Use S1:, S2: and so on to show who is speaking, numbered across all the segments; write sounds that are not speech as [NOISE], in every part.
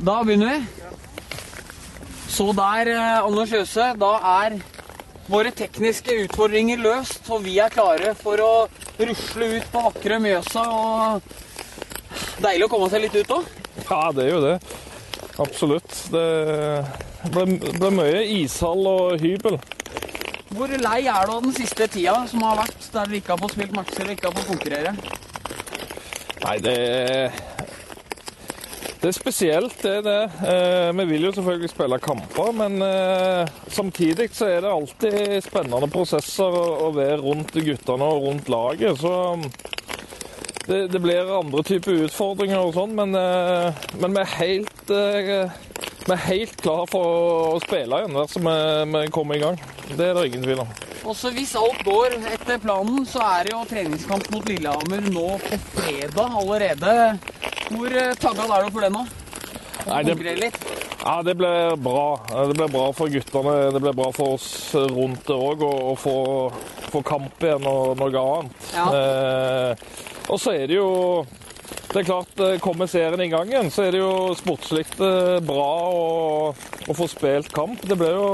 S1: Da begynner vi. Så der, eh, Anders Jøse, da er våre tekniske utfordringer løst, og vi er klare for å rusle ut på vakre Mjøsa. og Deilig å komme seg litt ut òg.
S2: Ja, det er jo det. Absolutt. Det ble, ble mye ishall og hybel.
S1: Hvor lei er du av den siste tida som har vært, der dere ikke har fått spilt matcher og ikke har fått konkurrere?
S2: Nei, det Det er spesielt, det er det. Eh, vi vil jo selvfølgelig spille kamper, men eh, samtidig så er det alltid spennende prosesser å, være rundt guttene og rundt laget. Så det, det blir andre typer utfordringer og sånn, men, eh, men vi er helt vi er helt klar for å spille igjen dersom vi, vi kommer i gang. Det er det ingen tvil om.
S1: Også hvis alt går etter planen, så er det jo treningskamp mot Lillehammer nå på fredag allerede. Hvor tagga er du for det nå?
S2: Nei, det-? Ja, det blir bra. Det blir bra for guttene. Det blir bra for oss rundt det òg, å få, få kamp igjen og noe annet.
S1: Ja.
S2: Eh, og så er det jo Det er klart, eh, kommer serien i gang igjen, så er det jo sportslig eh, bra å, å få spilt kamp. Det ble jo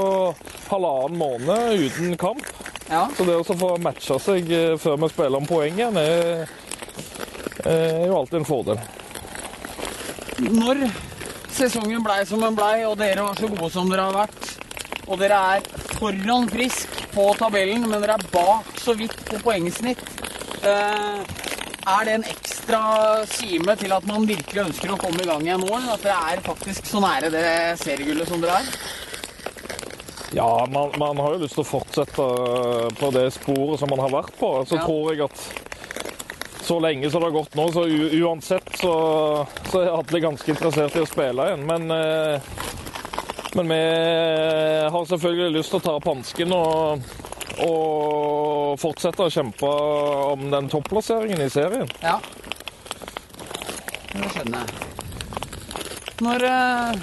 S2: halvannen måned uten kamp.
S1: Ja.
S2: Så det å få matcha seg eh, før vi spiller om poeng igjen, er, er jo alltid en fordel.
S1: Når sesongen blei som den blei, og dere var så gode som dere har vært, og dere er foran frisk på tabellen, men dere er bak så vidt på poengsnitt, er det en ekstra kime til at man virkelig ønsker å komme i gang igjen nå? At dere er faktisk så nære det seriegullet som dere er?
S2: Ja, man, man har jo lyst til å fortsette på det sporet som man har vært på. Så
S1: Ja.
S2: tror jeg at så lenge som det har gått nå, så uansett så, så er alle ganske interessert i å spille igjen. Men, eh, men vi har selvfølgelig lyst til å ta opp hansken og, og fortsette å kjempe om den topplasseringen i serien.
S1: Ja. Det skjønner jeg. Når eh,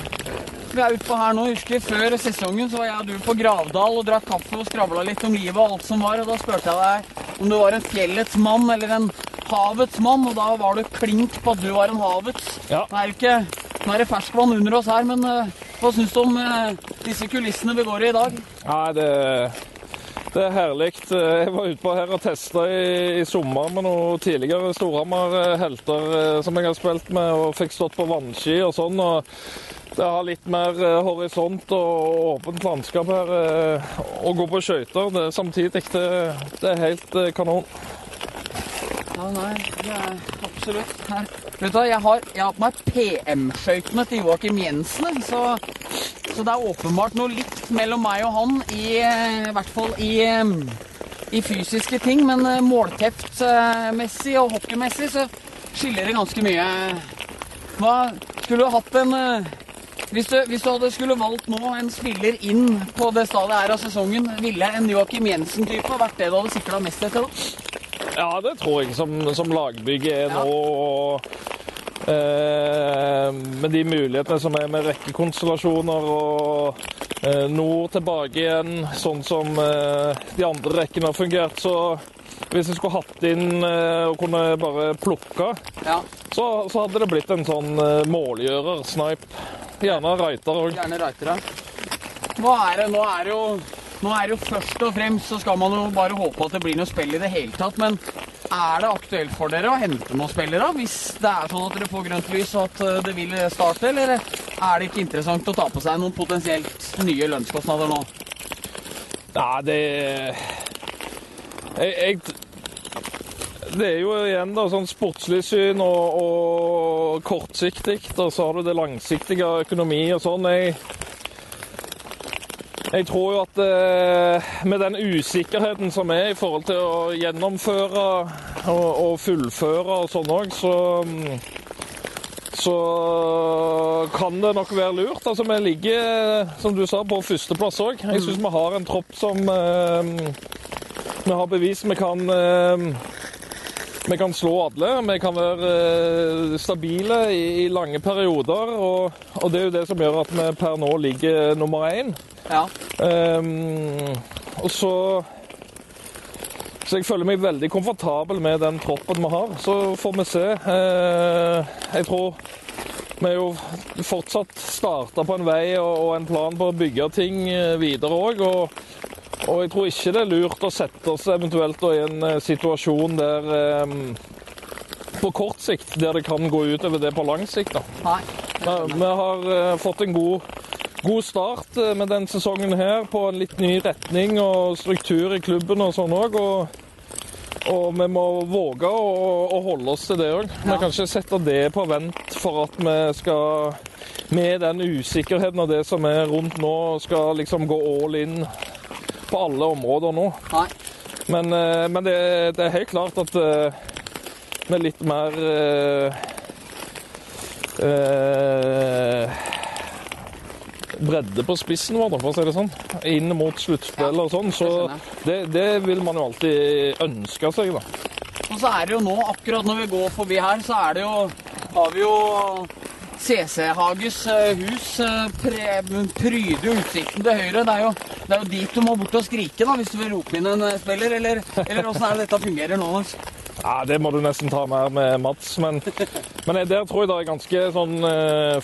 S1: vi er utpå her nå, husker jeg, før sesongen så var jeg og du på Gravdal og drakk kaffe og skravla litt om livet og alt som var, og da spurte jeg deg om du var en fjellets mann eller en havets mann, og da var du klink på at du var en havets.
S2: Ja.
S1: Det er jo ikke nå er det ferskvann under oss her, men eh, hva syns du om eh, disse kulissene vi går i i dag?
S2: Nei, det, det er herlig. Jeg var ute på her og testa i, i sommer med noen tidligere Storhamar-helter eh, som jeg har spilt med, og fikk stått på vannski og sånn. og det har litt mer eh, horisont og åpent landskap her. eh, Å gå på skøyter er samtidig, det, det er helt kanon.
S1: Ja, nei, det er absolutt her. Vet du jeg har, på meg PM-skøytene til Joakim Jensen, så, så det er åpenbart noe likt mellom meg og han i, eh, i hvert fall i, eh, i fysiske ting, men eh, målteftmessig og hockeymessig så skiller det ganske mye. Hva skulle du hatt en hvis du, hvis du hadde skulle valgt nå en spiller inn på det stadiet her av sesongen, ville en Joakim Jensen-type vært det du hadde sikla mest etter? da?
S2: Ja, det tror jeg som, som lagbygget er
S1: Ja.
S2: nå. Eh, Med de mulighetene som er med rekkekonstellasjoner og eh, nord tilbake igjen, sånn som eh, de andre rekkene har fungert, så hvis jeg skulle hatt inn og kunne bare plukke,
S1: Ja,
S2: så, så hadde det blitt en sånn målgjører, snipe. Gjerne Reiter òg.
S1: Gjerne Reitera. Nå er det, nå er det jo nå er det jo først og fremst så skal man jo bare håpe at det blir noe spill i det hele tatt. Men er det aktuelt for dere å hente noen spillere hvis det er sånn at dere får grønt lys og at eh, det vil starte? Eller er det ikke interessant å ta på seg noen potensielt nye lønnskostnader nå?
S2: Nei, det jeg, jeg, Det er jo igjen da, sånn sportslig syn og, og kortsiktig, og så har du det langsiktige økonomi og sånn. Jeg, jeg tror jo at eh, med den usikkerheten som er i forhold til å gjennomføre og, og fullføre og sånn òg, så mm, så kan det nok være lurt. Altså, Vi ligger, som du sa, på førsteplass òg. Jeg syns vi har en tropp som eh, Vi har bevist vi kan eh, vi kan slå alle. Vi kan være eh, stabile i, i lange perioder. Og, og det er jo det som gjør at vi per nå ligger nummer én.
S1: Ja.
S2: Um, og så Så jeg føler meg veldig komfortabel med den troppen vi har. Så får vi se. Eh, jeg tror vi er jo fortsatt starta på en vei og, en plan på å bygge ting eh, videre òg. Og, og jeg tror ikke det er lurt å sette oss eventuelt i en eh, situasjon der eh, på kort sikt der det kan gå utover det på lang sikt. da.
S1: Nei.
S2: Vi, vi har eh, fått en god, god start eh, med den sesongen her på en litt ny retning og struktur i klubben og sånn òg. Og, og vi må våge å, å holde oss til det òg. Vi
S1: Ja.
S2: kan ikke sette det på vent for at vi skal med den usikkerheten og det som er rundt nå, skal liksom gå all in på alle områder nå.
S1: Nei.
S2: Men, eh, men det, det er helt klart at eh, med litt mer eh, eh, bredde på spissen vår, for å si det sånn, inn mot sluttspill og sånn, så det, det vil man jo alltid ønske seg, da.
S1: Og så er det jo nå, akkurat når vi går forbi her, så er det jo Har vi jo CC Hages eh, hus eh, pryder utsikten til høyre. Det er, jo, det er jo dit du må bort og skrike da, hvis du vil rope inn en eh, spiller. Eller, eller åssen er det dette fungerer nå? Mats?
S2: Ja, Det må du nesten ta mer med Mats, men, men der tror jeg det er ganske sånn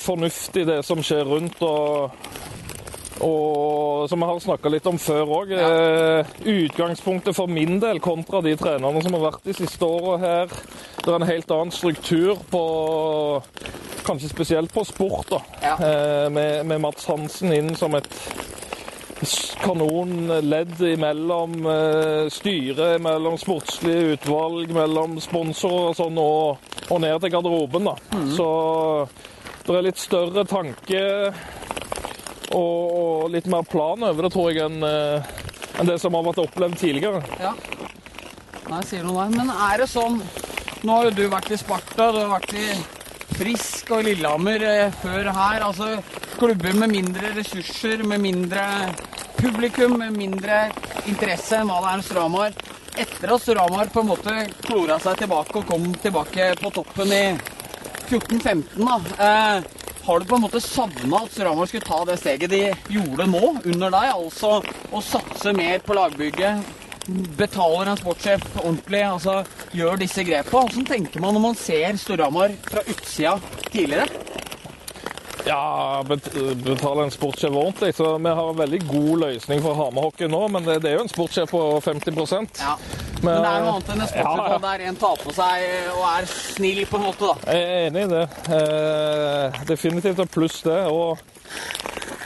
S2: fornuftig det som skjer rundt. og og som vi har snakka litt om før òg, ja. utgangspunktet for min del kontra de trenerne som har vært de siste åra her, det er en helt annen struktur på Kanskje spesielt på sport, da.
S1: Ja.
S2: Eh, med, med Mats Hansen inn som et kanonledd mellom eh, styret, mellom sportslige utvalg, mellom sponsorer og sånn, og, og ned til garderoben, da. Så det er litt større tanke og, og litt mer plan over det, tror jeg, enn en det som har vært opplevd tidligere.
S1: Ja. Nei, sier noe der. Men er det sånn Nå har jo du vært i Sparta, du har vært i Frisk og Lillehammer eh, før her. Altså klubber med mindre ressurser, med mindre publikum, med mindre interesse enn hva det er hos Ramar. Etter at Ramar på en måte klora seg tilbake og kom tilbake på toppen i 14-15, da. Eh, har du på en måte savna at Storhamar skulle ta det steget de gjorde nå, under deg? Altså å satse mer på lagbygget, betaler en sportssjef ordentlig, altså gjør disse grepa. Hvordan tenker man når man ser Storhamar fra utsida tidligere?
S2: Ja, betaler betale en sportssjef ordentlig. Så vi har en veldig god løsning for Hamar-hockey nå, men det, det er jo en sportssjef på 50%
S1: Ja. Men det er noe annet enn en sportssjef
S2: Ja, ja.
S1: der en tar på seg og er snill på en måte, da.
S2: Jeg er enig i det. Eh, definitivt et pluss, det. Og,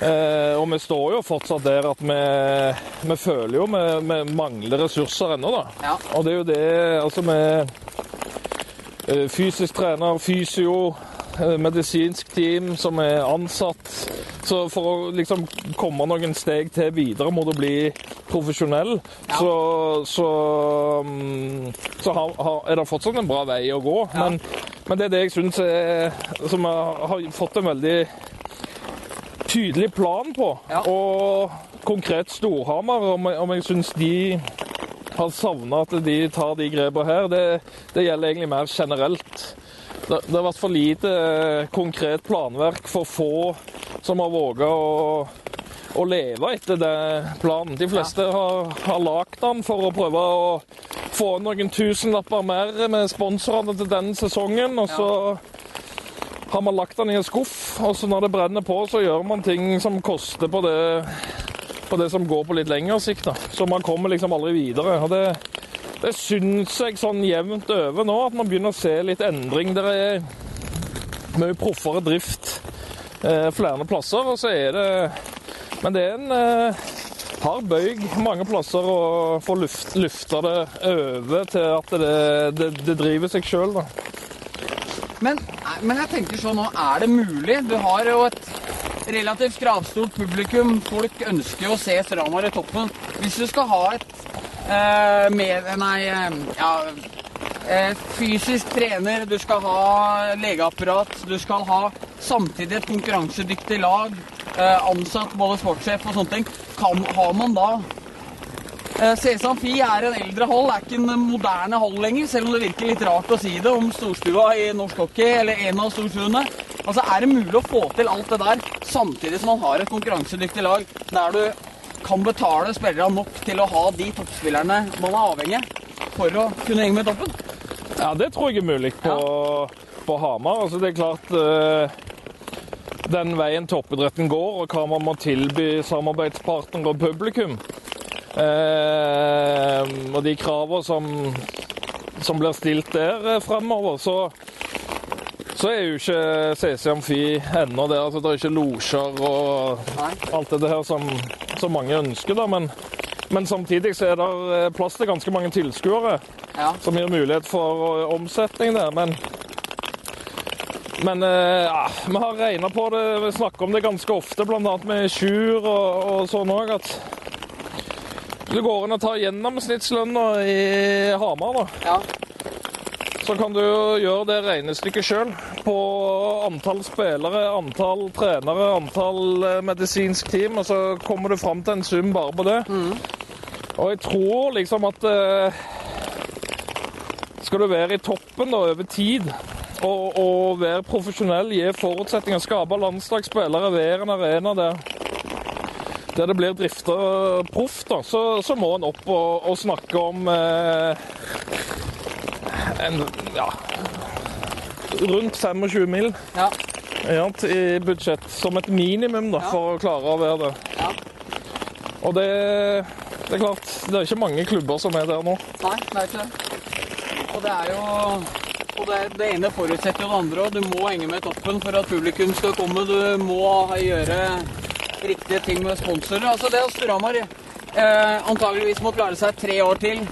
S2: eh, og vi står jo fortsatt der at vi, vi føler jo vi, vi mangler ressurser ennå, da.
S1: Ja.
S2: Og det er jo det Altså med eh, fysisk trener, fysio, eh, medisinsk team som er ansatt. Så for å liksom komme noen steg til videre må du bli profesjonell.
S1: Ja.
S2: Så, så, mm, så har, har, er det fortsatt en bra vei å gå.
S1: Ja.
S2: Men, men det er det jeg syns Som jeg har fått en veldig tydelig plan på.
S1: Ja.
S2: Og konkret Storhamar, om jeg, om jeg syns de har savna at de tar de grepene her, det, det gjelder egentlig mer generelt. Det, det har vært for lite eh, konkret planverk for få som har våga å, å leve etter den planen. De fleste har, har lagd den for å prøve å få noen tusenlapper mer med sponsorene til denne sesongen, og så har man lagt den i en skuff, og så når det brenner på, så gjør man ting som koster på det, på det som går på litt lengre sikt. da. Så man kommer liksom aldri videre. og det, det syns jeg sånn jevnt over nå, at man begynner å se litt endring. Det er mye proffere drift eh, flere plasser, og så er det Men det er en eh, hard bøyg mange plasser å få luft, lufta det over til at det, det, det driver seg sjøl, da.
S1: Men, men jeg tenker sånn nå, er det mulig? Du har jo et relativt kravstort publikum. Folk ønsker jo å se Stramar i toppen. Hvis du skal ha et eh, med, Nei, eh, ja eh, Fysisk trener, du skal ha legeapparat, du skal ha samtidig et konkurransedyktig lag, ansatt både sportssjef og sånne ting. Kan, har man da CS Amfi er en eldre hall, er ikke en moderne hall lenger, selv om det virker litt rart å si det om storstua i norsk hockey, eller en av storstuene. Altså, Er det mulig å få til alt det der samtidig som man har et konkurransedyktig lag der du kan betale spillerne nok til å ha de toppspillerne man er avhengig for å kunne henge med toppen?
S2: Ja, det tror jeg er mulig på, på Hamar. Altså, det er klart uh, den veien toppidretten går, og hva man må tilby samarbeidspartnere og publikum. uh, og de kravene som, som blir stilt der eh, fremover, så, så er jo ikke CC Amfi ennå der. Altså, det er ikke losjer og alt det her som, som mange ønsker, da. Men, men samtidig så er det eh, plass til ganske mange tilskuere,
S1: Ja.
S2: som gir mulighet for eh, omsetning der. Men, men eh, ja, vi har regna på det, vi snakker om det ganske ofte, bl.a. med Sjur og, og sånn òg, at det går an å ta gjennomsnittslønna i Hamar, da.
S1: ja.
S2: Så kan du gjøre det regnestykket sjøl på antall spillere, antall trenere, antall eh, medisinsk team, og så kommer du fram til en sum bare på det. Og jeg tror liksom at eh, skal du være i toppen da, over tid og, og være profesjonell, gi forutsetninger, skape landslagsspillere, være en arena der der det blir drifta proff, da, så, så må en opp og, og snakke om eh, en, ja, rundt 25 mil
S1: Ja.
S2: ja, i budsjett, som et minimum da, for å klare å være det.
S1: ja.
S2: Og det, det er klart, det er ikke mange klubber som er der nå.
S1: Nei, det er ikke det. Og det er jo og det, det ene forutsetter jo det andre, og du må henge med toppen for at publikum skal komme. Du må gjøre riktige ting med sponsorer. Altså det at Storhamar eh, antageligvis må klare seg tre år til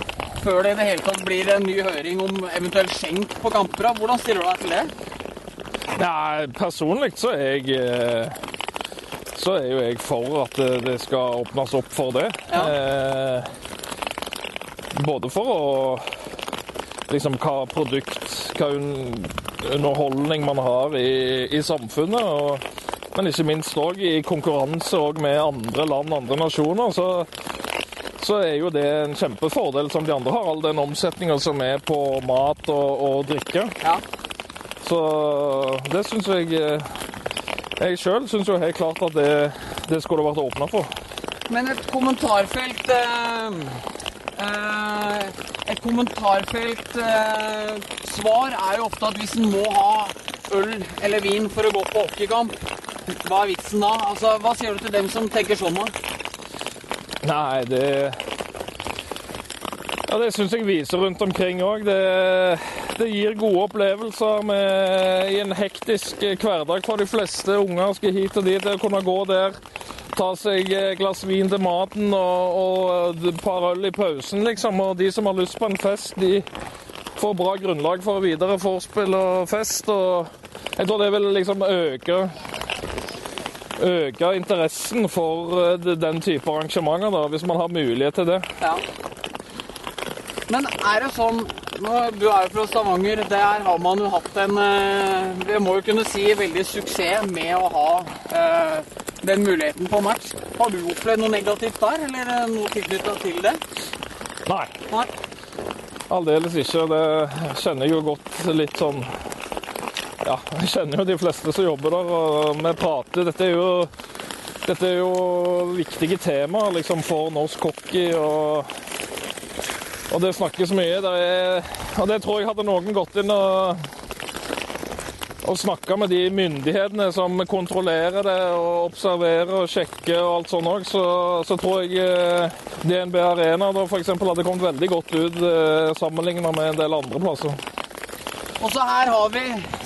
S1: før det i det hele tatt blir en ny høring om eventuelt skjenk på kamper. Hvordan stiller du deg til det?
S2: Nei, personlig så er jeg eh, så er jo jeg for at det- det skal åpnes opp for det.
S1: Ja.
S2: Eh, både for å liksom hva produkt, hva underholdning man har i, i samfunnet, og, men ikke minst òg i konkurranse med andre land, andre nasjoner. så så er jo det en kjempefordel som de andre har, all den omsetninga som er på mat og, og drikke.
S1: Ja.
S2: Så det syns jeg eh, Jeg sjøl syns jo helt klart at det, det skulle vært åpna for.
S1: Men et kommentarfelt eh, eh, Et kommentarfelt eh, svar er jo ofte at hvis en må ha øl eller vin for å gå på hockeykamp, hva er vitsen da? Altså, Hva sier du til dem som tenker sånn, da?
S2: Nei, det Ja, Det syns jeg viser rundt omkring òg. Det, det gir gode opplevelser med, i en hektisk hverdag for de fleste unger. Skal hit og dit. Det å kunne gå der, ta seg et glass vin til maten og, og et par øl i pausen, liksom. Og de som har lyst på en fest, de får bra grunnlag for videre vorspiel og fest. Og jeg tror det vil liksom øke øke interessen for eh, den type arrangementer, da, hvis man har mulighet til det.
S1: Ja. Men er det sånn Du er jo fra Stavanger. Der har man jo hatt en eh, Vi må jo kunne si veldig suksess med å ha eh, den muligheten på match. Har du opplevd noe negativt der, eller eh, noe tilknytta til det?
S2: Nei,
S1: Nei.
S2: aldeles ikke. Det kjenner jeg jo godt litt sånn Ja, jeg kjenner jo de fleste som jobber der, og vi prater. Dette er jo, dette er jo viktige temaer liksom, for norsk hockey. og og det snakkes mye. Er, og det tror jeg hadde noen gått inn og, og snakka med de myndighetene som kontrollerer det og observerer og sjekker og alt sånt òg, så, så tror jeg eh, DNB Arena da f.eks. hadde kommet veldig godt ut eh, sammenligna med en del andre plasser.
S1: Og så her har vi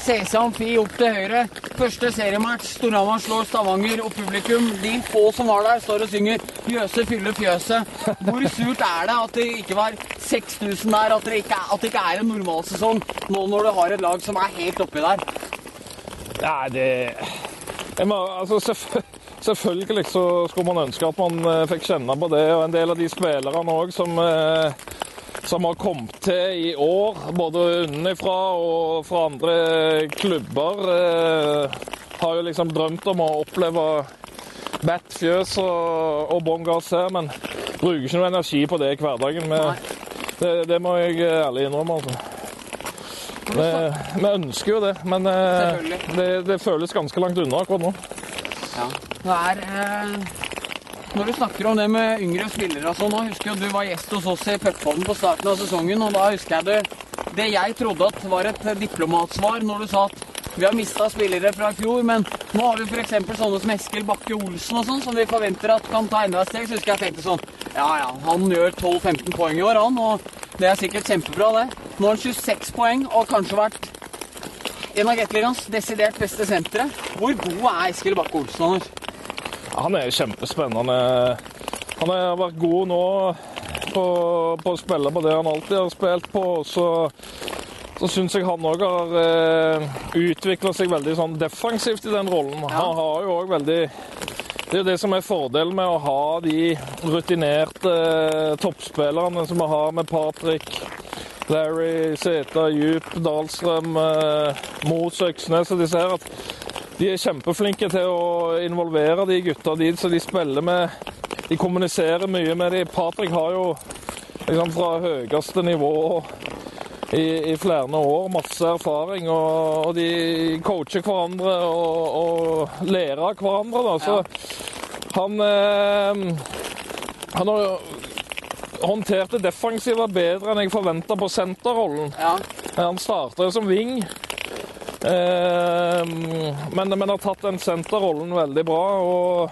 S1: CC Amfi opp til høyre. Første seriematch. Storhamar slår Stavanger, og publikum, de få som var der, står og synger 'Jøse fyller fjøset'. Hvor surt er det at det ikke var 6000 der, at det ikke at det ikke er en normalsesong nå når du har et lag som er helt oppi der?
S2: Nei, det jeg må, altså, selvfø- Selvfølgelig så skulle man ønske at man eh, fikk kjenne på det. Og en del av de spillerne òg som, eh, som har kommet til i år, både unnafra og fra andre klubber, eh, har jo liksom drømt om å oppleve Bat Fjøs og, og bånn gass her, men bruker ikke noe energi på det i hverdagen. Med, det, det må jeg ærlig innrømme. altså. Vi, vi ønsker jo det, men eh, det, det føles ganske langt unna akkurat nå.
S1: Ja. Det er eh, Når du snakker om det med yngre spillere og sånn, nå husker jo du var gjest hos oss i Pepodden på starten av sesongen, og da husker jeg det Det jeg trodde at var et diplomatsvar når du sa at Vi har mista spillere fra i fjor, men nå har vi f.eks. sånne som Eskil Bakke Olsen og sånn, som vi forventer at kan ta enda et steg. Så husker jeg tenkte sånn Ja ja, han gjør 12-15 poeng i år, han. Og det er sikkert kjempebra, det. Nå har han 26 poeng og kanskje vært en av Gateligaens desidert beste sentre. Hvor god er Eskil Bakke Olsen, Anders?
S2: Han er kjempespennende. Han har vært god nå på, på å spille på det han alltid har spilt på. Så, så syns jeg han òg har eh, utvikla seg veldig sånn defensivt i den rollen. Han har jo òg veldig Det er jo det som er fordelen med å ha de rutinerte eh, toppspillerne som vi har med Patrick, Larry, Seta, Djup, Dahlstrøm, eh, Mos, Øksnes og disse her. at de er kjempeflinke til å involvere de gutta de som de spiller med. De kommuniserer mye med de. Patrick har jo liksom fra høyeste nivå i, i flere år masse erfaring, og, og de coacher hverandre og, og lærer av hverandre. Da. Så han eh, Han har håndtert det defensive bedre enn jeg forventa på senterrollen.
S1: Ja.
S2: Han starter som wing. Eh, men, men har tatt den senterrollen veldig bra. Og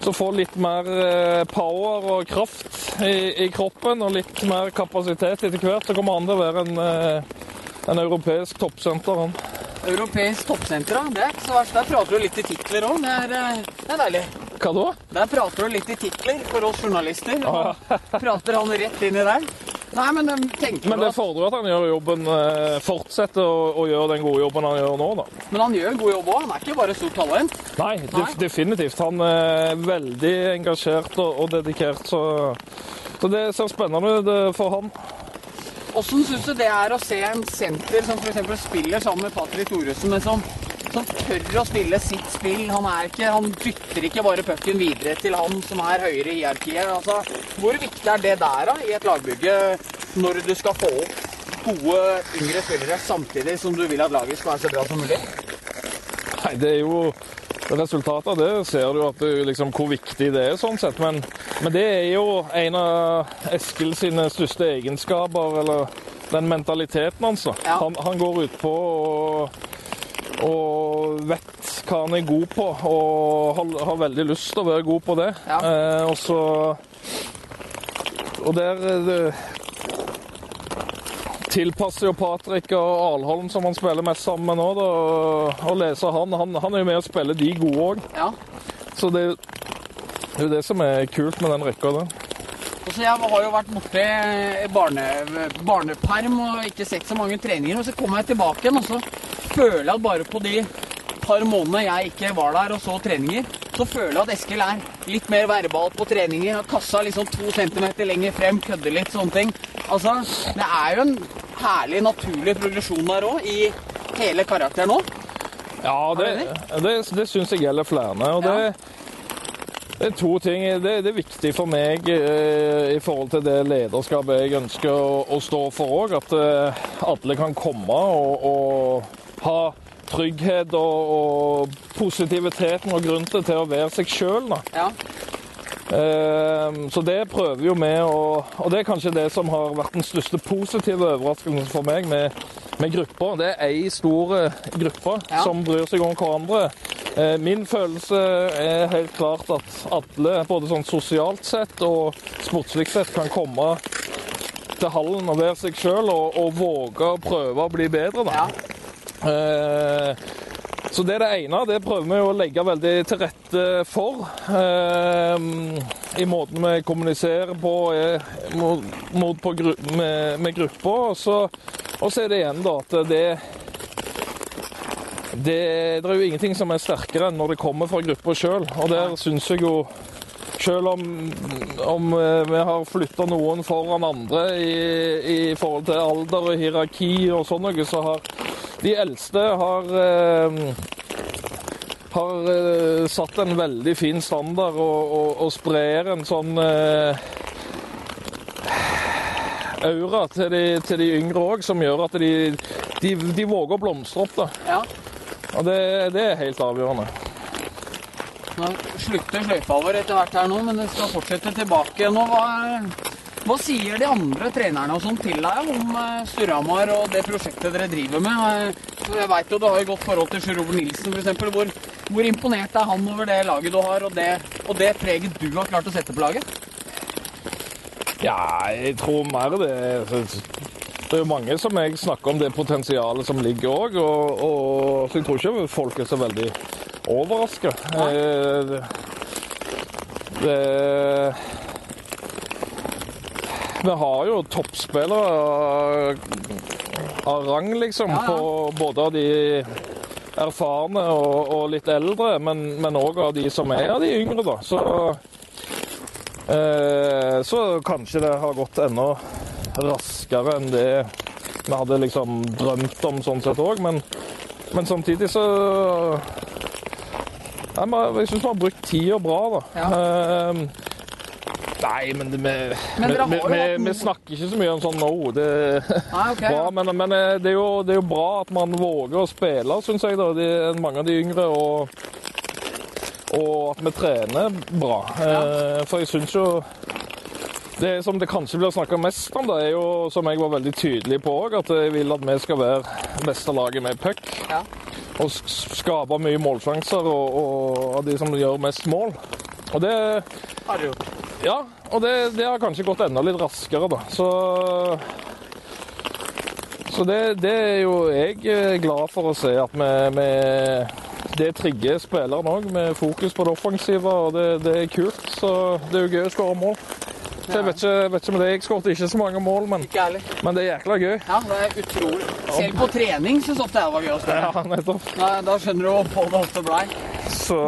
S2: så får litt mer eh, power og kraft i, i kroppen og litt mer kapasitet etter hvert. Så kommer han til å være en, eh, en europeisk toppsenter. han.
S1: Europeisk toppsenter, da. Det er ikke så verst. Der prater du litt i titler òg. Det, det er deilig.
S2: Hva da?
S1: Der prater du litt i titler for oss journalister. Og prater han rett inn i der. Nei, men um, tenker
S2: Men det fordrer at han gjør jobben, eh, fortsetter å, å gjøre den gode jobben han gjør nå, da.
S1: Men han gjør en god jobb òg. Han er ikke bare stort talent.
S2: Nei, def definitivt. Han er veldig engasjert og, og dedikert, så, så det ser spennende ut eh, for han.
S1: Hvordan syns du det er å se en senter som f.eks. spiller sammen med Patrick Thoresen, men som, som tør å spille sitt spill? Han, er ikke, han dytter ikke bare pucken videre til han som er høyere i hierarkiet. Altså, hvor viktig er det der da, i et lagbygge når du skal få opp gode yngre spillere samtidig som du vil at laget skal være så bra som mulig?
S2: Nei, det er jo Resultatet av det ser du at det, liksom, hvor viktig det er, sånn sett. Men, men det er jo en av Eskil sine største egenskaper, eller den mentaliteten da.
S1: Ja.
S2: Han, han går ut på og, og vet hva han er god på, og har, har veldig lyst til å være god på det.
S1: Ja.
S2: Eh, og så Og der er det tilpasser jo Patrick og Alholm, som han spiller mest sammen med nå, da, og leser han. han. Han er jo med å spille de gode òg.
S1: Ja.
S2: Så det, det er jo det som er kult med den rekka der.
S1: Og så Jeg har jo vært borte i barne, barneperm og ikke sett så mange treninger. Og så kommer jeg tilbake igjen, og så føler jeg at bare på de par månedene jeg ikke var der og så treninger, så føler jeg at Eskil er litt mer verbal på treninger. Har kassa liksom to centimeter lenger frem, kødder litt, sånne ting. Altså, Det er jo en herlig, naturlig progresjon der òg, i hele karakteren òg.
S2: Ja, det, det, det syns jeg gjelder flere. Og det, det er to ting. Det, det er viktig for meg eh, i forhold til det lederskapet jeg ønsker å, å stå for òg. At eh, alle kan komme og, og ha trygghet og, og positiviteten og grunn til å være seg sjøl.
S1: Ja.
S2: Eh, Så det prøver jo vi å Og det er kanskje det som har vært den største positive overraskelsen for meg med, med gruppa. Det er ei stor eh, gruppe
S1: Ja.
S2: som bryr seg om hverandre. Eh, Min følelse er helt klart at alle, både sånn sosialt sett og sportslig sett, kan komme til hallen og være seg sjøl og, og våge å prøve å bli bedre. da.
S1: ja.
S2: Eh, Så det er det ene. Det prøver vi å legge veldig til rette for. eh, I måten vi kommuniserer på eh, mot, på med, med gruppa. Og så er det igjen da at det det, det er jo ingenting som er sterkere enn når det kommer fra gruppa sjøl. Og der syns jeg jo selv om, om eh, vi har flytta noen foran andre i, i forhold til alder og hierarki og sånn noe, så har de eldste har, eh, har eh, satt en veldig fin standard og, og, og sprer en sånn aura til de, til de yngre òg, som gjør at de, de, de våger å blomstre opp. da.
S1: ja.
S2: Og det, det er helt avgjørende.
S1: Nå slutter sløyfa vår etter hvert her nå, men det skal fortsette tilbake. Nå, hva, Hva sier de andre trenerne og sånn til deg om eh, Storhamar og det prosjektet dere driver med? Eh, Jeg vet jo du har jo godt forhold til Sjur Robert Nilsen f.eks. Hvor, hvor imponert er han over det laget du har, og det, og det preget du har klart å sette på laget?
S2: Ja, jeg tror mer det Det er jo mange som jeg snakker om det potensialet som ligger òg, og, og, så jeg tror ikke folk er så veldig overraska. Det, det Vi har jo toppspillere av rang, liksom,
S1: Ja, ja.
S2: på både av de erfarne og, og litt eldre, men òg av de som er av de yngre, da. Så Eh, så kanskje det har gått enda raskere enn det vi hadde liksom drømt om sånn sett òg, men, men samtidig så Jeg, Jeg syns vi har brukt tida bra, da. Eh, nei, men det, vi,
S1: Men
S2: vi, vi, vi snakker ikke så mye om sånn nå. Det
S1: ah, okay,
S2: bra, men, men eh, det, er jo, det er jo bra at man våger å spille, syns jeg. da, de, Mange av de yngre. og og at vi trener bra. Eh, for jeg syns jo Det som det kanskje blir snakka mest om, det er jo, som jeg var veldig tydelig på òg, at jeg vil at vi skal være beste laget med puck.
S1: Ja.
S2: Og skape mye målsjanser og, og av de som gjør mest mål. Og det
S1: Har du gjort.
S2: Ja, og det, det har kanskje gått enda litt raskere, da. Så så det, det er jo jeg eh, glad for å se at vi, vi Det trigger spillerne òg, med fokus på det offensive, og det, det er kult. Så det er jo gøy å skåre mål. Jeg vet ikke, vet ikke med det. Jeg skåret ikke så mange mål, men, men det er jækla gøy.
S1: Ja, det er utrolig. Selv på trening syns ofte jeg det var gøy å spille.
S2: Ja, nettopp.
S1: Da, da skjønner du hvor på det ofte blei.
S2: Så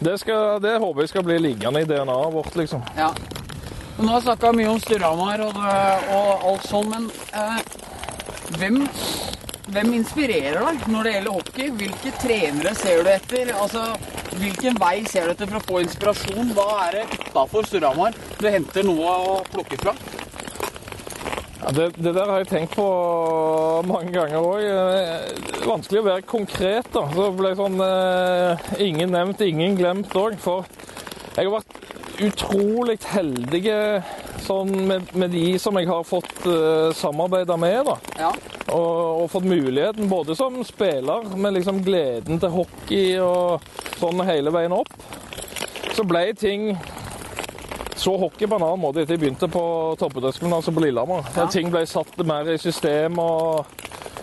S2: det, skal, det håper jeg skal bli liggende i DNA-et vårt, liksom.
S1: Ja. Nå har jeg snakka mye om Storhamar og, og alt sånn, men eh, hvem, hvem inspirerer deg når det gjelder hockey? Hvilke trenere ser du etter? Altså, Hvilken vei ser du etter for å få inspirasjon? Hva er det utafor Storhamar du henter noe å plukke fra?
S2: Ja, det, det der har jeg tenkt på mange ganger òg. Vanskelig å være konkret, da. Så ble sånn eh, Ingen nevnt, ingen glemt òg. For jeg har vært utrolig heldig sånn, med, med de som jeg har fått eh, samarbeide med. da.
S1: Ja.
S2: Og, og fått muligheten både som spiller, med liksom gleden til hockey og sånn hele veien opp. Så ble ting så hockey på en annen måte etter jeg begynte på toppidrettsgymnaset på Lillehammer.
S1: Ja.
S2: Ting ble satt mer i system, og,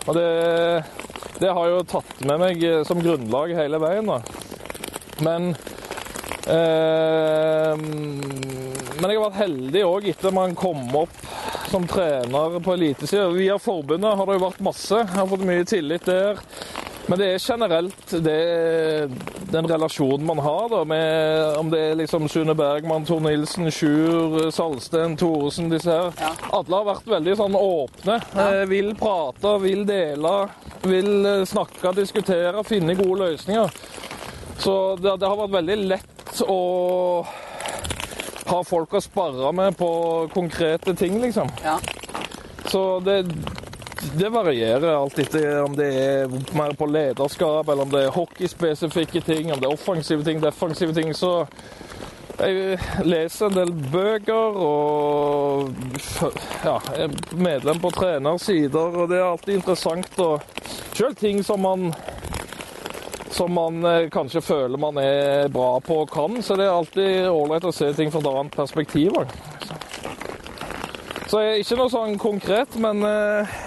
S2: og det, det har jo tatt med meg eh, som grunnlag hele veien. da. Men eh, Men jeg har vært heldig òg etter man kom opp som trener på elitesida. Via forbundet har det jo vært masse. Jeg har fått mye tillit der. Men det er generelt det, den relasjonen man har, da, med om det er liksom Sune Bergman, Tor Nilsen, Sjur, Salsten, Thoresen, disse her.
S1: Ja.
S2: Alle har vært veldig sånn åpne. Eh, vil prate, vil dele, vil eh, snakke, diskutere, finne gode løsninger. Så det, det har vært veldig lett å ha folk å sparre med på konkrete ting, liksom.
S1: Ja.
S2: Så det, det varierer alt etter om det er mer på lederskap, eller om det er hockeyspesifikke ting, om det er offensive ting, defensive ting. Så jeg leser en del bøker og ja, er medlem på trenersider, og det er alltid interessant Og Selv ting som man som man eh, kanskje føler man er bra på og kan, så det er alltid ålreit å se ting fra et annet perspektiv. Så jeg er ikke noe sånn konkret, men eh,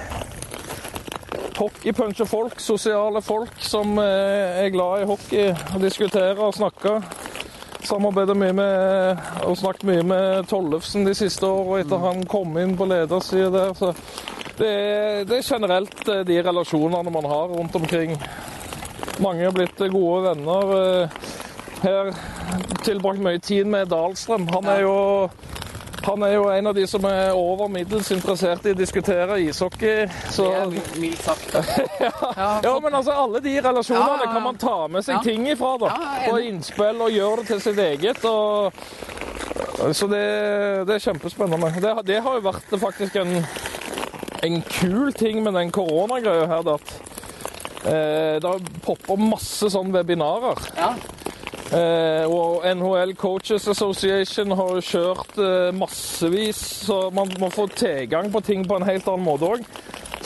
S2: hockeypuncher folk, sosiale folk som eh, er glad i hockey, diskuterer og snakker. Samarbeider mye med og snakket mye med Tollefsen de siste årene etter han kom inn på ledersida der. Så det er, det er generelt eh, de relasjonene man har rundt omkring. Mange er blitt gode venner. eh, Her tilbrakt mye tid med Dahlstrøm. Han er jo han er jo en av de som er over middels interessert i å diskutere ishockey. Så
S1: Det er mildt sagt. [LAUGHS] Ja,
S2: ja, men altså, alle de relasjonene
S1: Ja,
S2: kan man ta med seg
S1: Ja.
S2: ting ifra, da. Og innspill, og gjøre det til sitt eget. Og... Så det, det er kjempespennende. Det, det har jo vært faktisk en, en kul ting med den koronagreia her, da. at det har poppa masse sånne webinarer.
S1: Ja.
S2: Eh, og NHL Coaches Association har jo kjørt eh, massevis, så man må få tilgang på ting på en helt annen måte òg.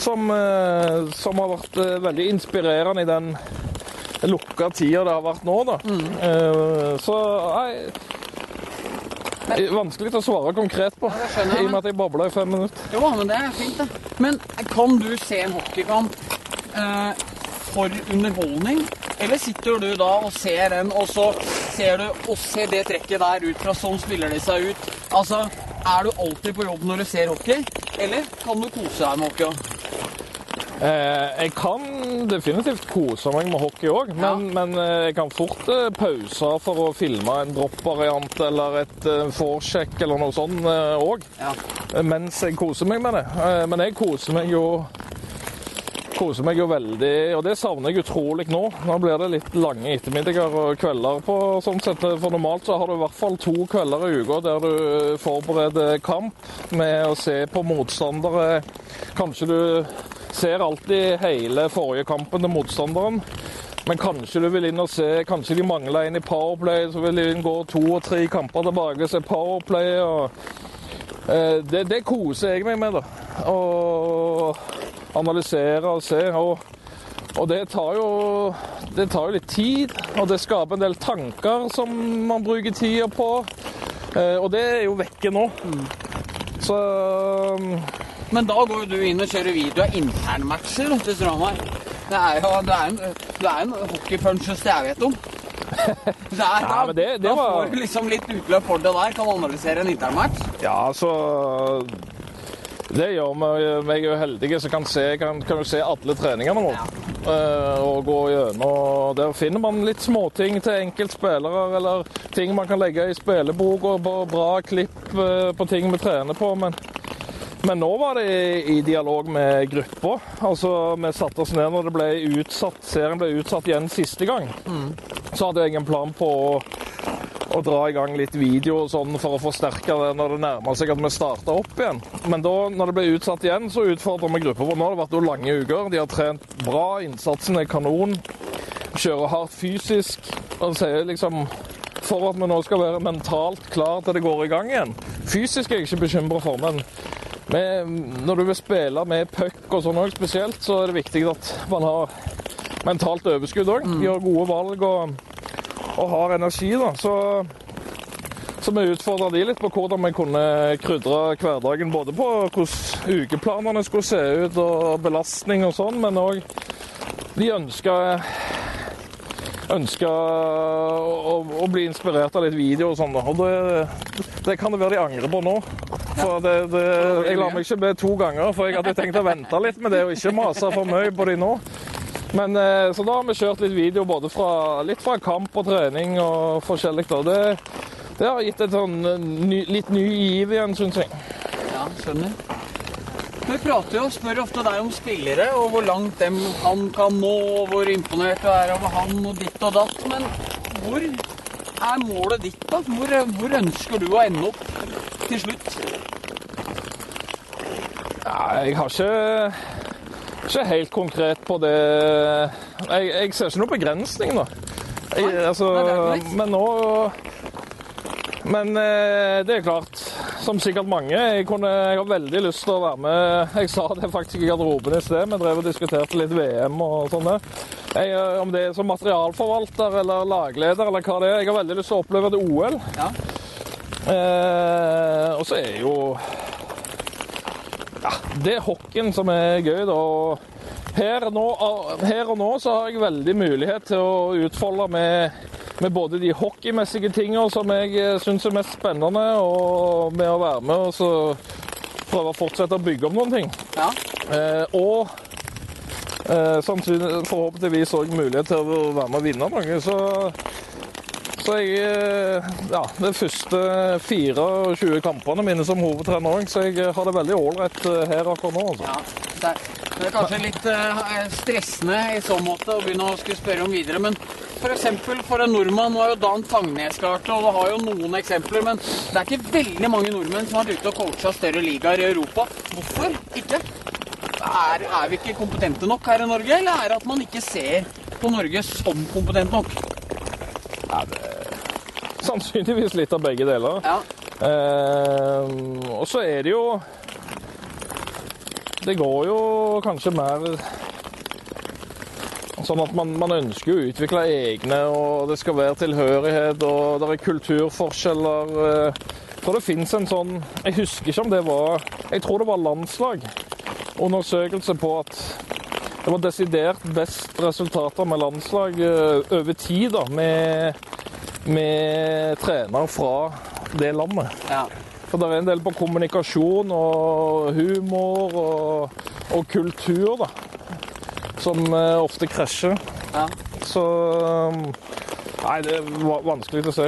S2: Som, eh, som har vært eh, veldig inspirerende i den lukka tida det har vært nå, da. Eh, så nei Vanskelig å svare konkret på,
S1: ja, jeg,
S2: i og med at jeg babla i fem minutter.
S1: Jo, men det er fint, det. Men kan du se en hockeykamp eh, for underholdning? Eller sitter du da og ser den, og så ser du og ser det trekket der ut fra sånn spiller de seg ut? Altså, er du alltid på jobb når du ser hockey? Eller kan du kose deg med hockey?
S2: Eh, jeg kan definitivt kose meg med hockey òg, men, men eh, jeg kan fort eh, pause for å filme en droppvariant eller et eh, foresjekk eller noe sånt òg,
S1: Ja.
S2: mens jeg koser meg med det. Eh, men jeg koser meg jo koser meg jo veldig, og det savner jeg utrolig nå. Nå blir det litt lange ettermiddager og kvelder på sånn sett. For normalt så har du i hvert fall to kvelder i uka der du forbereder kamp med å se på motstandere. Kanskje du ser alltid hele forrige kampen til motstanderen. Men kanskje du vil inn og se, kanskje de mangler en i Powerplay, så vil de inn gå to og tre kamper tilbake og se Powerplay. og eh, det, det koser jeg meg med, da. Og analysere og se. Og, og det, tar jo, det tar jo litt tid, og det skaper en del tanker som man bruker tida på. Eh, og det er jo vekke nå. Så
S1: Men da går du inn og kjører video av internmatcher til du, Det er jo det er en, du er en hockeypuncheste jeg [LAUGHS] vet om. Der, er,
S2: Ja, men det- det
S1: da
S2: var-
S1: får du liksom litt utløp for det der. Kan analysere en internmatch.
S2: Ja, så Det gjør meg, er jo heldige som kan se, kan, kan se alle treningene nå. Eh, og gå gjennom Der finner man litt småting til enkeltspillere, eller ting man kan legge i spilleboka, bra klipp eh, på ting vi trener på. Men, men nå var det i, i dialog med gruppa. Altså, vi satte oss ned når det ble utsatt, serien ble utsatt igjen siste gang. Så hadde jeg en plan på å å dra i gang litt video og sånn for å forsterke det når det nærmer seg at vi starter opp igjen. Men da, når det ble utsatt igjen, så utfordrer vi gruppa. vår. nå har det vært jo lange uker. De har trent bra, innsatsen er kanon. Kjører hardt fysisk. Og sier liksom For at vi nå skal være mentalt klar til det går i gang igjen. Fysisk er jeg ikke bekymra for, men med, når du vil spille med puck og sånn spesielt, så er det viktig at man har mentalt overskudd òg. Gjør gode valg og og har energi, da. Så, så vi utfordra de litt på hvordan vi kunne krydre hverdagen. Både på hvordan ukeplanene skulle se ut og belastning og sånn, men òg de ønska ønska å, å bli inspirert av litt video og sånn. Og det, det kan det være de angrer på nå. For det, det, jeg lar meg ikke be to ganger, for jeg hadde tenkt å vente litt med det og ikke mase for mye på de nå. Men, eh, så da har vi kjørt litt video både fra, litt fra kamp og trening og forskjellig. da. Det, det har gitt et sånn eh, ny, litt ny giv igjen, syns jeg.
S1: Ja, skjønner. Vi prater jo og spør ofte deg om spillere, og hvor langt dem han kan nå, og hvor imponert du er over han, og ditt og datt. Men hvor er målet ditt, da? Hvor, hvor ønsker du å ende opp til slutt?
S2: Ja, jeg har ikke ikke helt konkret på det Jeg, jeg ser ikke noen begrensning, da. Jeg, altså,
S1: det
S2: men nå Men eh, det er klart, som sikkert mange, jeg, kunne, jeg har veldig lyst til å være med Jeg sa det faktisk i garderoben i sted. Vi drev og diskuterte litt VM og sånn. Om det er som materialforvalter eller lagleder eller hva det er. Jeg har veldig lyst til å oppleve et OL.
S1: Ja.
S2: Eh, og så er jo ja, Det er hockeyen som er gøy, da. Her, nå, her og nå så har jeg veldig mulighet til å utfolde med, med både de hockeymessige tingene som jeg syns er mest spennende, og med å være med og så prøve å fortsette å bygge om noen ting.
S1: ja.
S2: Eh, og eh, sannsynlig- forhåpentligvis òg mulighet til å være med og vinne noe. Så, så jeg eh, Ja, de første 24 kampene mine som hovedtrener òg, så jeg har det veldig ålreit eh, her akkurat nå. Altså.
S1: Ja, det er, det er kanskje litt eh, stressende i så måte å begynne å skulle spørre om videre, men f.eks. For, for en nordmann Nå er jo Dan Tangnes klart det, og du har jo noen eksempler, men det er ikke veldig mange nordmenn som har vært ute og coacha større ligaer i Europa. Hvorfor ikke? Er, er vi ikke kompetente nok her i Norge, eller er det at man ikke ser på Norge som kompetent nok?
S2: Ja, det, sannsynligvis litt av begge deler.
S1: Ja.
S2: Eh, og så er det jo Det går jo kanskje mer sånn at man, man ønsker å utvikle egne, og det skal være tilhørighet, og det er kulturforskjeller. eh. Jeg tror det fins en sånn Jeg husker ikke om det var Jeg tror det var landslag. Undersøkelse på at det var desidert best resultater med landslag eh, over tid, da, med, med trenere fra det landet.
S1: ja.
S2: For det er en del på kommunikasjon og humor og, og kultur, da. Som eh, ofte krasjer.
S1: ja.
S2: Så um, Nei, det er va- vanskelig å si.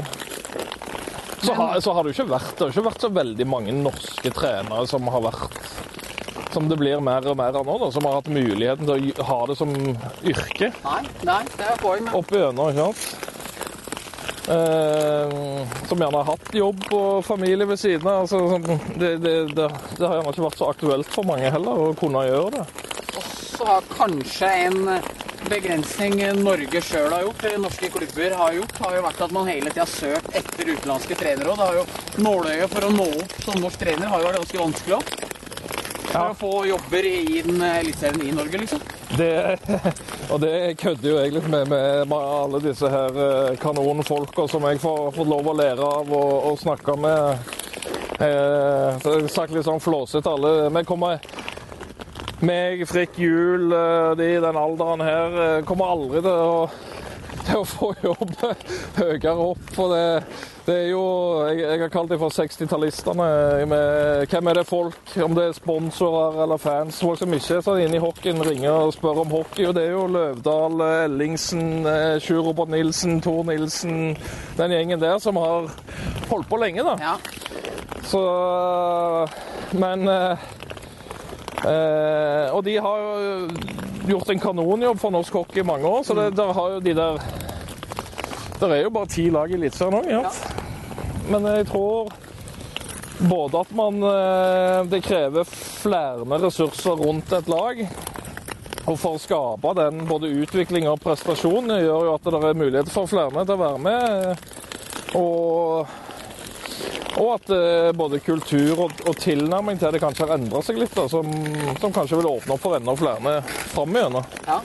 S2: Så, har, så har det jo ikke vært Det har ikke vært så veldig mange norske trenere som har vært Som det blir mer og mer av nå, da, som har hatt muligheten til å ha det som yrke
S1: Nei, nei, det er poeng. men-
S2: opp igjennom, ikke sant? Eh, som gjerne har hatt jobb og familie ved siden av. Altså, sånn, det, det, det, det har gjerne ikke vært så aktuelt for mange heller å kunne gjøre det.
S1: Så har kanskje en begrensning Norge sjøl har gjort, eller norske klubber har gjort, har jo vært at man hele tida har søkt etter utenlandske trenere. Og det har jo nåløyet for å nå opp som norsk trener har jo vært ganske vanskelig òg. For å få jobber i den eliteserien i Norge, liksom.
S2: Det, og det kødder jo litt med, med, alle disse her eh, kanonfolka som jeg får, får lov å lære av og, og snakke med. Eh, så jeg har sagt litt sånn flåsete alle. Vi kommer meg, Frikk Juel, eh, de i den alderen her, eh, kommer aldri til å, til å få jobb høyere opp. For det, det er jo Jeg, jeg har kalt dem for 60-tallistene. Hvem er det folk, om det er sponsorer eller fans, folk som ikke er sånn inne i hockeyen, ringer og spør om hockey. Og det er jo Løvdahl, eh, Ellingsen, eh, Sjur Robert Nilsen, Tor Nilsen, den gjengen der som har holdt på lenge, da.
S1: Ja.
S2: Så Men eh, eh, Og de har jo gjort en kanonjobb for norsk hockey i mange år, så det, der har jo de der det er jo bare ti lag i Eliteserien òg, ja. Men jeg tror både at man eh, Det krever flere ressurser rundt et lag. Og for å skape den både utvikling og prestasjon gjør jo at det er muligheter for flere til å være med. Og og at eh, både kultur og, og tilnærming til det kanskje har endra seg litt, da, som, som kanskje vil åpne opp for enda flere framover.
S1: Ja.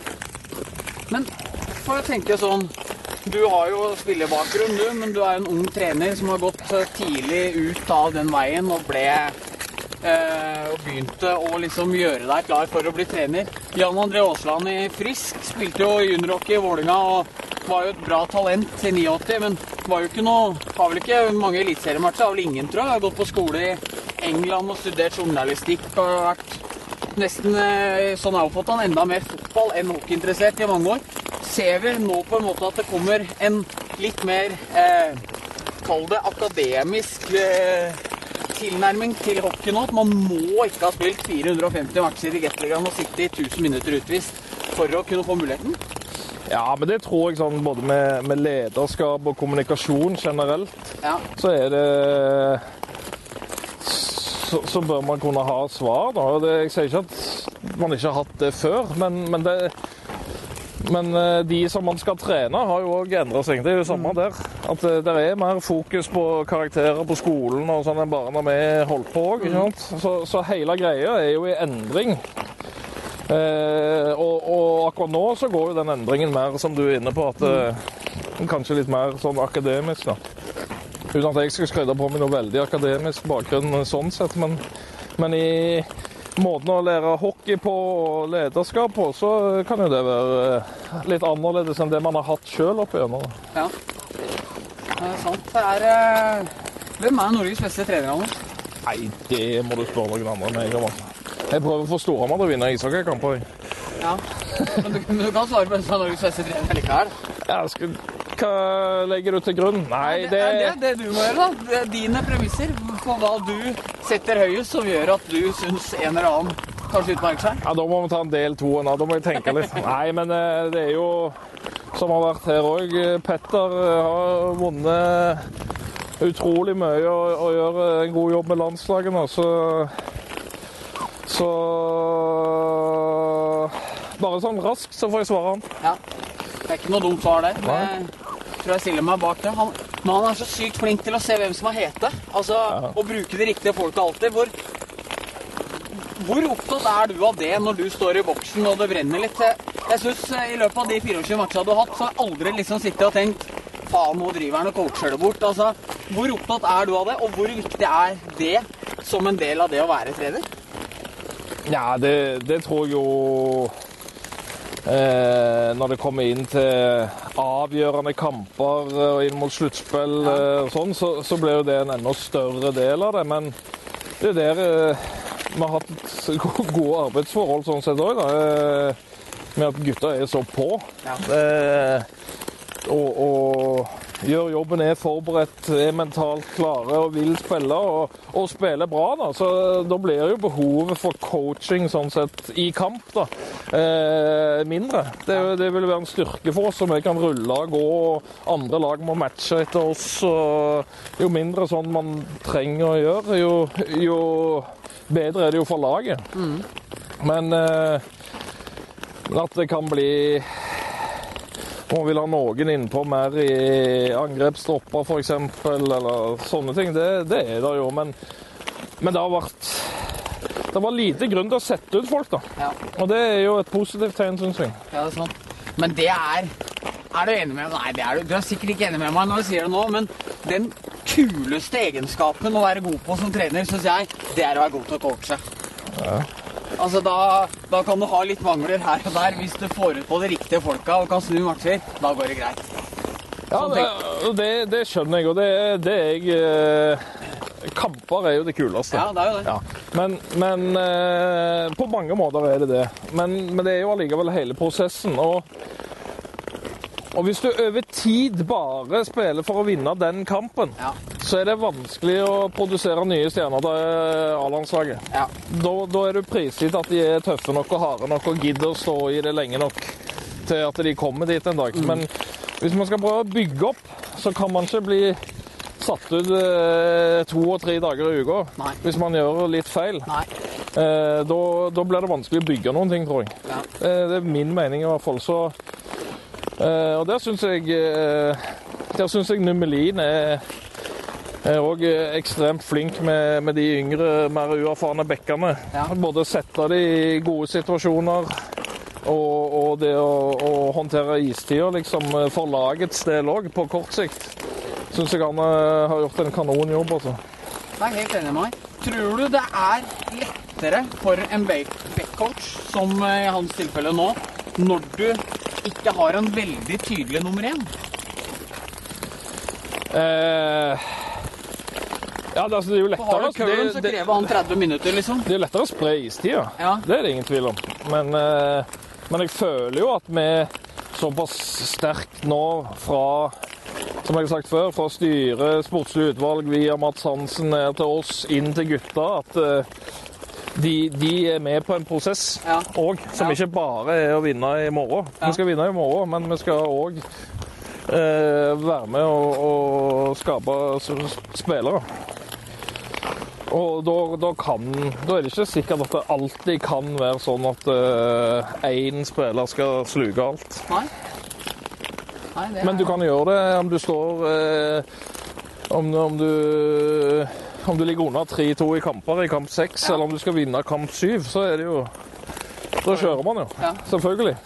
S1: Men for å tenke sånn Du har jo spillebakgrunn, du, men du er en ung trener som har gått eh, tidlig ut av den veien og ble eh, og begynte å liksom gjøre deg klar for å bli trener. Jan André Aasland i Frisk spilte jo juniorhockey i Vålinga og var jo et bra talent i 89, men var jo ikke noe Har vel ikke mange eliteseriematcher, har vel ingen, tror jeg. Har gått på skole i England og studert journalistikk og vært nesten eh, sånn jeg oppfattet han, enda mer fotball enn hockeyinteressert i mange år. Ser vi nå på en måte at det kommer en litt mer eh, Kall det akademisk eh, tilnærming til hockey nå. At man må ikke ha spilt 450 matcher i Gateligaen og sitte i 1000 minutter utvist for å kunne få muligheten.
S2: Ja, men det tror jeg sånn både med, med lederskap og kommunikasjon generelt,
S1: Ja.
S2: så er det så, så bør man kunne ha svar, da. Det, jeg sier ikke at man ikke har hatt det før, men, men det men eh, de som man skal trene, har jo òg endra seg. Det er jo samme der. At eh, det er mer fokus på karakterer på skolen og sånn enn bare når vi holdt på òg. Så, så hele greia er jo i endring. Eh, og, og akkurat nå så går jo den endringen mer, som du er inne på, at eh, kanskje litt mer sånn akademisk, da. Uten at jeg skal skryte på meg noe veldig akademisk bakgrunn sånn sett, men, men i måten å lære hockey på og lederskap på, så kan jo det være eh, litt annerledes enn det man har hatt sjøl opp igjennom.
S1: ja. Det er sant. Det er eh, Hvem er Norges beste trener, Anders?
S2: Nei, det må du spørre noen andre enn meg om. altså. Jeg prøver få Storhamar å vinne ishockeykamper.
S1: Ja. Men du, men du kan svare på hvem som er Norges beste trener likevel.
S2: Ja, skal, hva legger du til grunn? Nei,
S1: Det er det, det du må gjøre, da. Det er dine premisser på hva du setter høyest, som gjør at du syns en eller annen kanskje utmerker seg.
S2: Ja, Da må vi ta en del to. Da må jeg tenke litt. Nei, men eh, det er jo som har vært her òg. Petter eh, har vunnet utrolig mye og, og gjør en god jobb med landslaget nå, så Så Bare sånn raskt så får jeg svare han.
S1: Ja. Det er ikke noe dumt svar der. Jeg tror jeg stiller meg bak det. Han, Men han er så sykt flink til å se hvem som er hete. Altså, Å bruke de riktige folka alltid. Hvor, hvor opptatt er du av det når du står i boksen og det brenner litt? Jeg synes I løpet av de 24 matchene du har hatt, så har jeg aldri liksom sittet og tenkt faen, nå driver han og coacher det bort. Altså, Hvor opptatt er du av det, og hvor viktig er det som en del av det å være trener?
S2: Ja, det, det tror jeg jo eh, Når det kommer inn til avgjørende kamper og inn mot sluttspill eh, og sånn, så, så blir jo det en enda større del av det. Men det er der eh, vi har hatt [LAUGHS] gode arbeidsforhold sånn sett òg, eh, med at gutta er så på.
S1: Ja.
S2: Eh, og, og gjør jobben, er forberedt, er mentalt klare og vil spille og, og spille bra. da, så Da blir jo behovet for coaching sånn sett i kamp da, eh, mindre. Det, det, vil være en styrke for oss om vi kan rulle og gå, og andre lag må matche etter oss. Jo mindre sånn man trenger å gjøre, jo, jo bedre er det jo for laget. Men eh, at det kan bli man vil ha noen innpå mer i angrepsstropper f.eks., eller sånne ting. Det, det er det jo, men, men det har vært Det var lite grunn til å sette ut folk, da.
S1: Ja.
S2: Og det er jo et positivt tegn, syns jeg.
S1: Ja, det er sånn. Men det er Er du enig med meg? Nei, det er du. Du er sikkert ikke enig med meg når du sier det nå, men den kuleste egenskapen å være god på som trener, syns jeg, det er å være god til å coache. Altså, da, da kan du ha litt mangler her og der. Hvis du får ut på de riktige folka og kan snu matcher, da går det greit.
S2: Ja,
S1: Sånn
S2: det, det, det skjønner jeg, og det, det er jeg eh, Kamper er jo det kuleste.
S1: Ja, det er jo det.
S2: Ja. Men, men eh, på mange måter er det det. Men, men det er jo allikevel hele prosessen. Og, og hvis du over tid bare spiller for å vinne den kampen,
S1: Ja.
S2: så er det vanskelig å produsere nye stjerner til eh, A-landslaget.
S1: Ja.
S2: Da, da er du prisgitt at de er tøffe nok og harde nok og gidder å stå i det lenge nok til at de kommer dit en dag. Men hvis man skal prøve å bygge opp, så kan man ikke bli satt ut eh, to og tre dager i uka
S1: Nei.
S2: hvis man gjør litt feil. Eh, da, da blir det vanskelig å bygge noen ting, tror jeg.
S1: Ja.
S2: Eh, det er min mening i hvert fall. Så, og der syns jeg eh, Der syns jeg Nummelin er er òg ekstremt flink med, med de yngre, mer uerfarne bekkene.
S1: Ja.
S2: Både sette de i gode situasjoner og, og det å, å håndtere istida liksom, for lagets del òg, på kort sikt. Syns jeg han eh, har gjort en kanonjobb. Altså.
S1: Jeg er helt enig med deg. Tror du det er lettere for en back- backcoach, som eh, i hans tilfelle nå, når du ikke har en veldig tydelig nummer én?
S2: Eh, ja, det, altså, det er jo
S1: For har du curlen, så krever han 30 minutter, liksom.
S2: det er jo lettere å spre istida.
S1: Ja.
S2: Det er det ingen tvil om. Men, eh, men jeg føler jo at vi såpass sterkt nå fra som jeg har sagt før, fra styre, sportslig utvalg via Mats Hansen ned til oss, inn til gutta, at eh, de, de er med på en prosess
S1: Ja.
S2: som
S1: Ja.
S2: ikke bare er å vinne i morgen.
S1: Ja.
S2: Vi skal vinne i morgen, men vi skal òg eh, være med og, og skape spillere. Og da, da, kan, da er det ikke sikkert at det alltid kan være sånn at én spiller skal sluke alt.
S1: Nei. Nei, det
S2: Men du kan gjøre det om du står eh, om, om du [LAUGHS] om du ligger under 3-2 i kamper i kamp 6,
S1: Ja.
S2: eller om du skal vinne kamp 7, så er det jo Da kjører man jo.
S1: Ja.
S2: Selvfølgelig.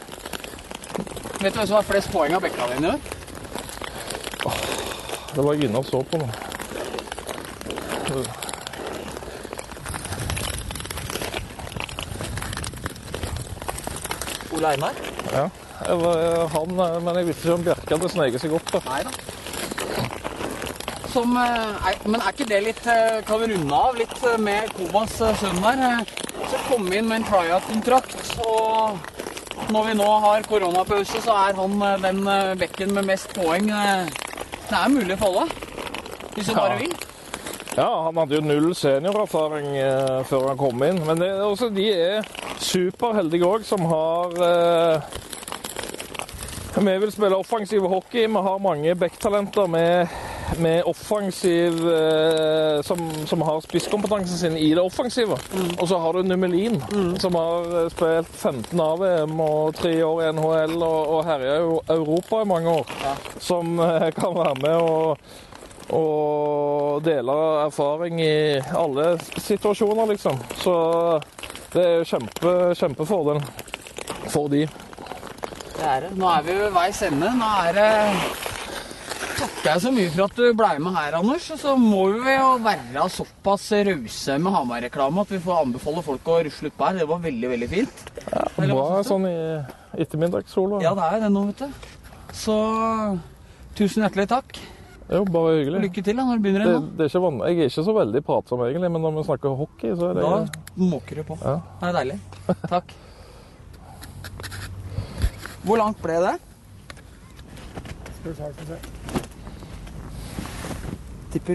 S1: Vet du hvem som har flest poeng av bekka dine år?
S2: Det var og så på nå.
S1: Ole Einar?
S2: Ja. Jeg var, han, men jeg visste ikke om Bjerke hadde sneget seg opp. da.
S1: Nei da. Som, eh, er, men er ikke det litt eh, Kan vi runde av litt eh, med Kobas eh, sønn der? Så kom inn med en tryout-kontrakt, og når vi nå har koronapause, så er han den bekken med mest poeng. Det er mulig for alle, hvis du
S2: Ja.
S1: bare vil.
S2: Ja, han hadde jo null seniorerfaring eh, før han kom inn. Men det, også, de er superheldige òg, som har eh, Vi vil spille offensiv hockey. Vi har mange backtalenter med med offensiv eh, som, som har spisskompetansen sin i det offensive. Og så har du Numelin, som har eh, spilt 15 av-VM og tre år i NHL og, og herja i Europa i mange år.
S1: Ja.
S2: Som eh, kan være med og, og dele erfaring i alle situasjoner, liksom. Så det er kjempe, kjempefordel for de.
S1: Det er det. Nå er vi ved veis ende. Nå er det takker jeg så mye for at du ble med her, Anders. Og så må vi jo være såpass rause med Hamar-reklame at vi får anbefale folk å rusle utpå her. Det var veldig, veldig fint.
S2: Ja,
S1: det var
S2: sånn i ettermiddagssola.
S1: Ja, det er det nå, vet du. Så tusen hjertelig takk.
S2: Jo, bare hyggelig.
S1: lykke til da, når du begynner
S2: Det,
S1: igjen.
S2: det er ikke van jeg er ikke så veldig pratsom egentlig, men når vi snakker hockey, så er det
S1: Da måker du på.
S2: Ja.
S1: Det er deilig. Takk. Hvor langt ble det? petit peu